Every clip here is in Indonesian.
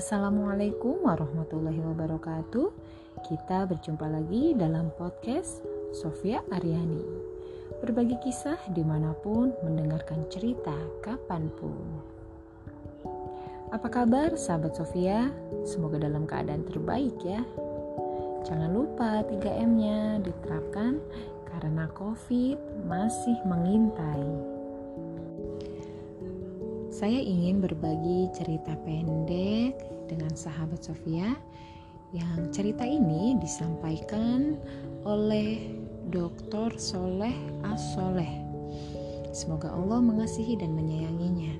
Assalamualaikum warahmatullahi wabarakatuh. Kita berjumpa lagi dalam podcast Sofia Aryani. Berbagi kisah di mana pun, mendengarkan cerita kapan pun. Apa kabar sahabat Sofia? Semoga dalam keadaan terbaik ya. Jangan lupa 3M-nya diterapkan karena COVID masih mengintai. Saya ingin berbagi cerita pendek dengan sahabat Sofia yang cerita ini disampaikan oleh Dr. Soleh As-Soleh. Semoga Allah mengasihi dan menyayanginya.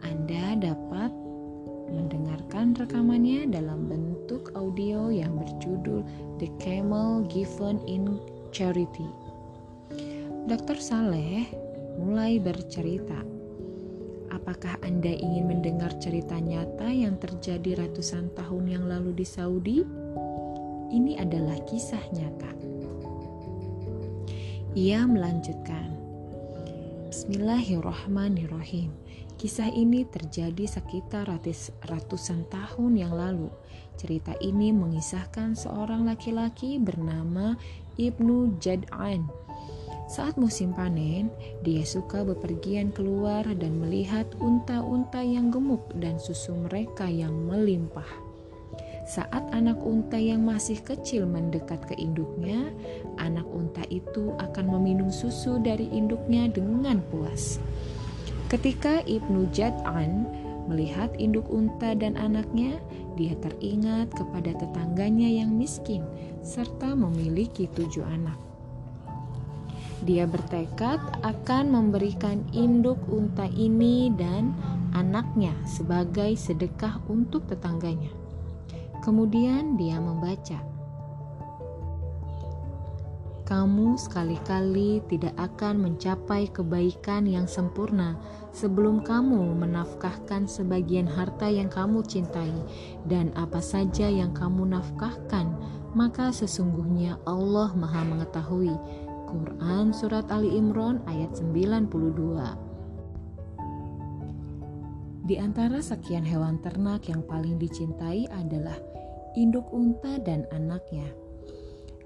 Anda dapat mendengarkan rekamannya dalam bentuk audio yang berjudul The Camel Given in Charity. Dr. Saleh mulai bercerita Apakah Anda ingin mendengar cerita nyata yang terjadi ratusan tahun yang lalu di Saudi? Ini adalah kisah nyata. Ia melanjutkan, Bismillahirrahmanirrahim. Kisah ini terjadi sekitar ratus, ratusan tahun yang lalu. Cerita ini mengisahkan seorang laki-laki bernama Ibnu Jad'an saat musim panen, dia suka bepergian keluar dan melihat unta-unta yang gemuk dan susu mereka yang melimpah. Saat anak unta yang masih kecil mendekat ke induknya, anak unta itu akan meminum susu dari induknya dengan puas. Ketika Ibnu Jad'an melihat induk unta dan anaknya, dia teringat kepada tetangganya yang miskin serta memiliki tujuh anak. Dia bertekad akan memberikan induk unta ini dan anaknya sebagai sedekah untuk tetangganya. Kemudian dia membaca, "Kamu sekali-kali tidak akan mencapai kebaikan yang sempurna sebelum kamu menafkahkan sebagian harta yang kamu cintai, dan apa saja yang kamu nafkahkan, maka sesungguhnya Allah Maha Mengetahui." Quran Surat Ali Imran ayat 92 Di antara sekian hewan ternak yang paling dicintai adalah induk unta dan anaknya.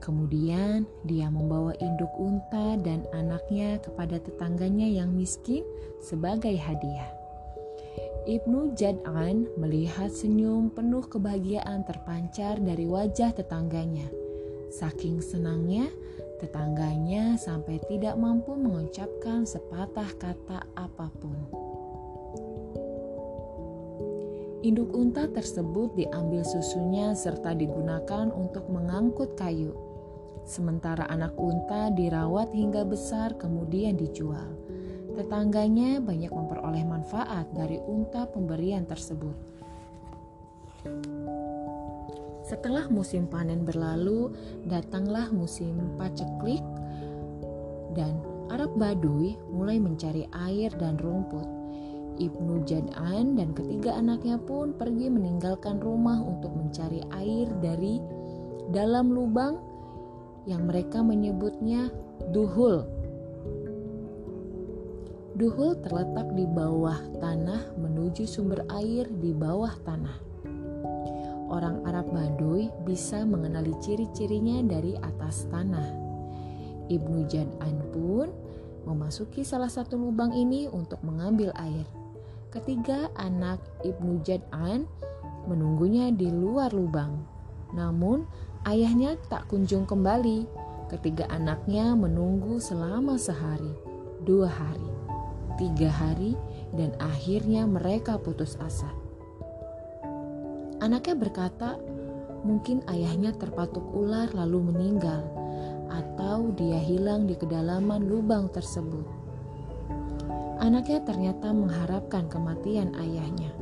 Kemudian dia membawa induk unta dan anaknya kepada tetangganya yang miskin sebagai hadiah. Ibnu Jad'an melihat senyum penuh kebahagiaan terpancar dari wajah tetangganya. Saking senangnya, tetangganya sampai tidak mampu mengucapkan sepatah kata apa pun. Induk unta tersebut diambil susunya serta digunakan untuk mengangkut kayu. Sementara anak unta dirawat hingga besar kemudian dijual. Tetangganya banyak memperoleh manfaat dari unta pemberian tersebut. Setelah musim panen berlalu, datanglah musim paceklik dan Arab Baduy mulai mencari air dan rumput. Ibnu Jad'an dan ketiga anaknya pun pergi meninggalkan rumah untuk mencari air dari dalam lubang yang mereka menyebutnya duhul. Duhul terletak di bawah tanah menuju sumber air di bawah tanah orang Arab Baduy bisa mengenali ciri-cirinya dari atas tanah. Ibnu Jad'an pun memasuki salah satu lubang ini untuk mengambil air. Ketiga anak Ibnu Jad'an menunggunya di luar lubang. Namun ayahnya tak kunjung kembali. Ketiga anaknya menunggu selama sehari, dua hari, tiga hari, dan akhirnya mereka putus asa. Anaknya berkata, mungkin ayahnya terpatuk ular lalu meninggal, atau dia hilang di kedalaman lubang tersebut. Anaknya ternyata mengharapkan kematian ayahnya.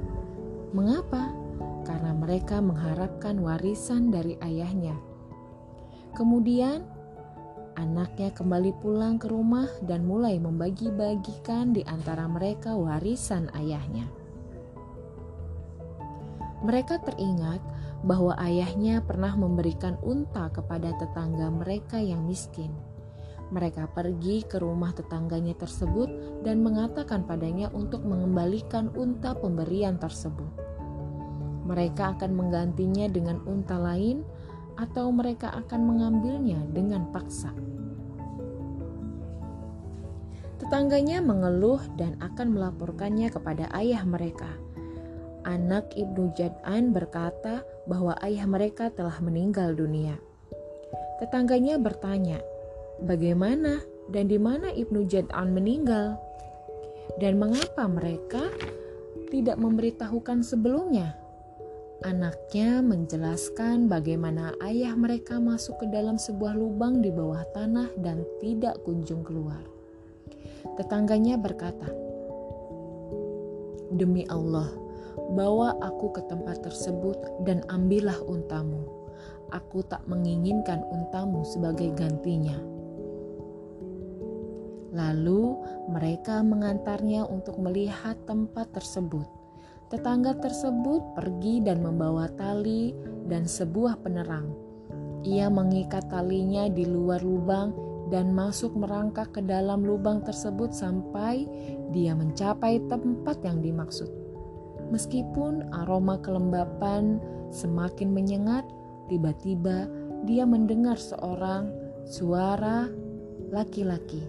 Mengapa? Karena mereka mengharapkan warisan dari ayahnya. Kemudian, anaknya kembali pulang ke rumah dan mulai membagi-bagikan di antara mereka warisan ayahnya. Mereka teringat bahwa ayahnya pernah memberikan unta kepada tetangga mereka yang miskin. Mereka pergi ke rumah tetangganya tersebut dan mengatakan padanya untuk mengembalikan unta pemberian tersebut. Mereka akan menggantinya dengan unta lain, atau mereka akan mengambilnya dengan paksa. Tetangganya mengeluh dan akan melaporkannya kepada ayah mereka. Anak Ibnu Jad'an berkata bahwa ayah mereka telah meninggal dunia. Tetangganya bertanya, bagaimana dan di mana Ibnu Jad'an meninggal? Dan mengapa mereka tidak memberitahukan sebelumnya? Anaknya menjelaskan bagaimana ayah mereka masuk ke dalam sebuah lubang di bawah tanah dan tidak kunjung keluar. Tetangganya berkata, "Demi Allah, bawa aku ke tempat tersebut dan ambillah untamu. Aku tak menginginkan untamu sebagai gantinya." Lalu mereka mengantarnya untuk melihat tempat tersebut. Tetangga tersebut pergi dan membawa tali dan sebuah penerang. Ia mengikat talinya di luar lubang dan masuk merangkak ke dalam lubang tersebut sampai dia mencapai tempat yang dimaksud. Meskipun aroma kelembapan semakin menyengat, tiba-tiba dia mendengar seorang suara laki-laki.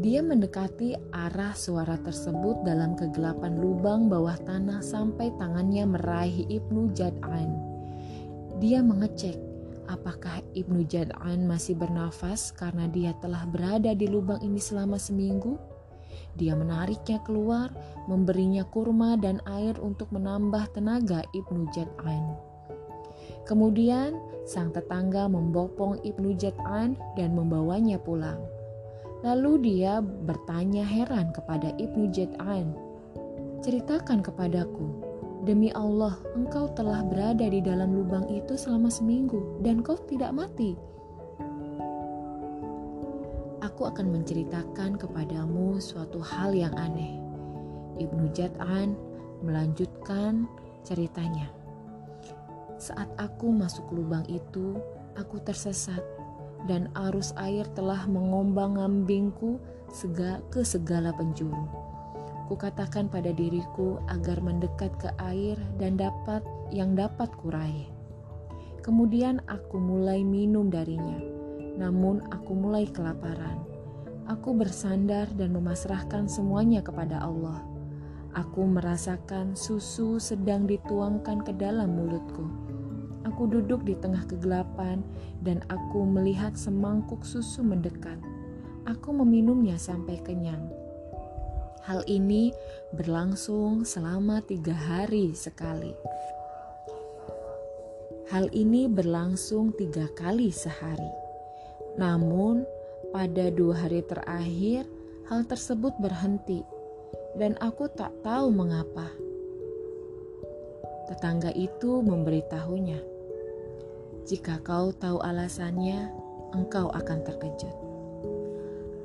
Dia mendekati arah suara tersebut dalam kegelapan lubang bawah tanah sampai tangannya meraih Ibnu Jad'an. Dia mengecek apakah Ibnu Jad'an masih bernafas karena dia telah berada di lubang ini selama seminggu? Dia menariknya keluar, memberinya kurma dan air untuk menambah tenaga Ibnu Jad'an. Kemudian sang tetangga membopong Ibnu Jad'an dan membawanya pulang. Lalu dia bertanya heran kepada Ibnu Jad'an, "Ceritakan kepadaku, Demi Allah, engkau telah berada di dalam lubang itu selama seminggu dan kau tidak mati. Aku akan menceritakan kepadamu suatu hal yang aneh. Ibnu Jad'an melanjutkan ceritanya. Saat aku masuk lubang itu, aku tersesat dan arus air telah mengombang-ambingku ke segala penjuru kukatakan pada diriku agar mendekat ke air dan dapat yang dapat kurai. Kemudian aku mulai minum darinya, namun aku mulai kelaparan. Aku bersandar dan memasrahkan semuanya kepada Allah. Aku merasakan susu sedang dituangkan ke dalam mulutku. Aku duduk di tengah kegelapan dan aku melihat semangkuk susu mendekat. Aku meminumnya sampai kenyang Hal ini berlangsung selama tiga hari sekali. Hal ini berlangsung tiga kali sehari. Namun, pada dua hari terakhir, hal tersebut berhenti, dan aku tak tahu mengapa. Tetangga itu memberitahunya, "Jika kau tahu alasannya, engkau akan terkejut."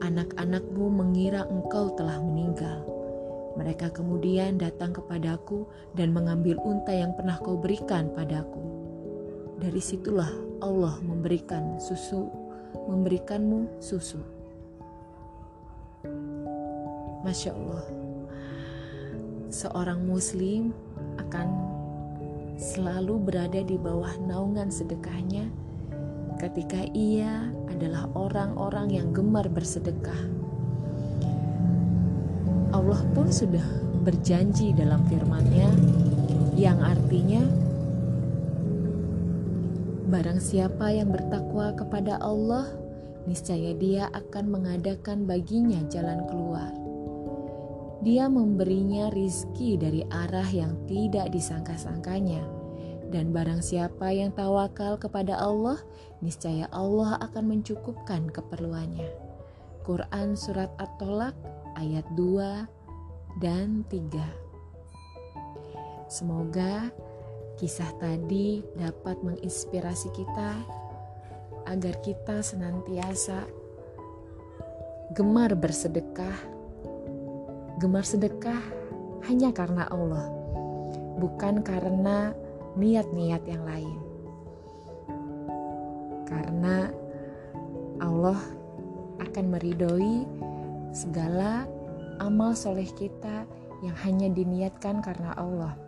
anak-anakmu mengira engkau telah meninggal. Mereka kemudian datang kepadaku dan mengambil unta yang pernah kau berikan padaku. Dari situlah Allah memberikan susu, memberikanmu susu. Masya Allah, seorang Muslim akan selalu berada di bawah naungan sedekahnya ketika ia adalah orang-orang yang gemar bersedekah. Allah pun sudah berjanji dalam firman-Nya yang artinya Barang siapa yang bertakwa kepada Allah, niscaya dia akan mengadakan baginya jalan keluar. Dia memberinya rizki dari arah yang tidak disangka-sangkanya dan barang siapa yang tawakal kepada Allah, niscaya Allah akan mencukupkan keperluannya. Quran Surat At-Tolak ayat 2 dan 3 Semoga kisah tadi dapat menginspirasi kita agar kita senantiasa gemar bersedekah, gemar sedekah hanya karena Allah, bukan karena niat-niat yang lain. Karena Allah akan meridhoi segala amal soleh kita yang hanya diniatkan karena Allah.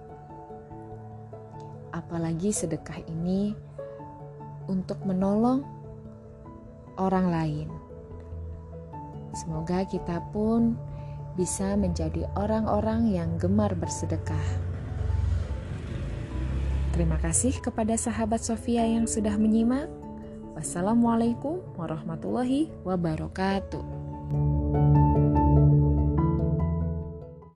Apalagi sedekah ini untuk menolong orang lain. Semoga kita pun bisa menjadi orang-orang yang gemar bersedekah. Terima kasih kepada sahabat Sofia yang sudah menyimak. Wassalamualaikum warahmatullahi wabarakatuh.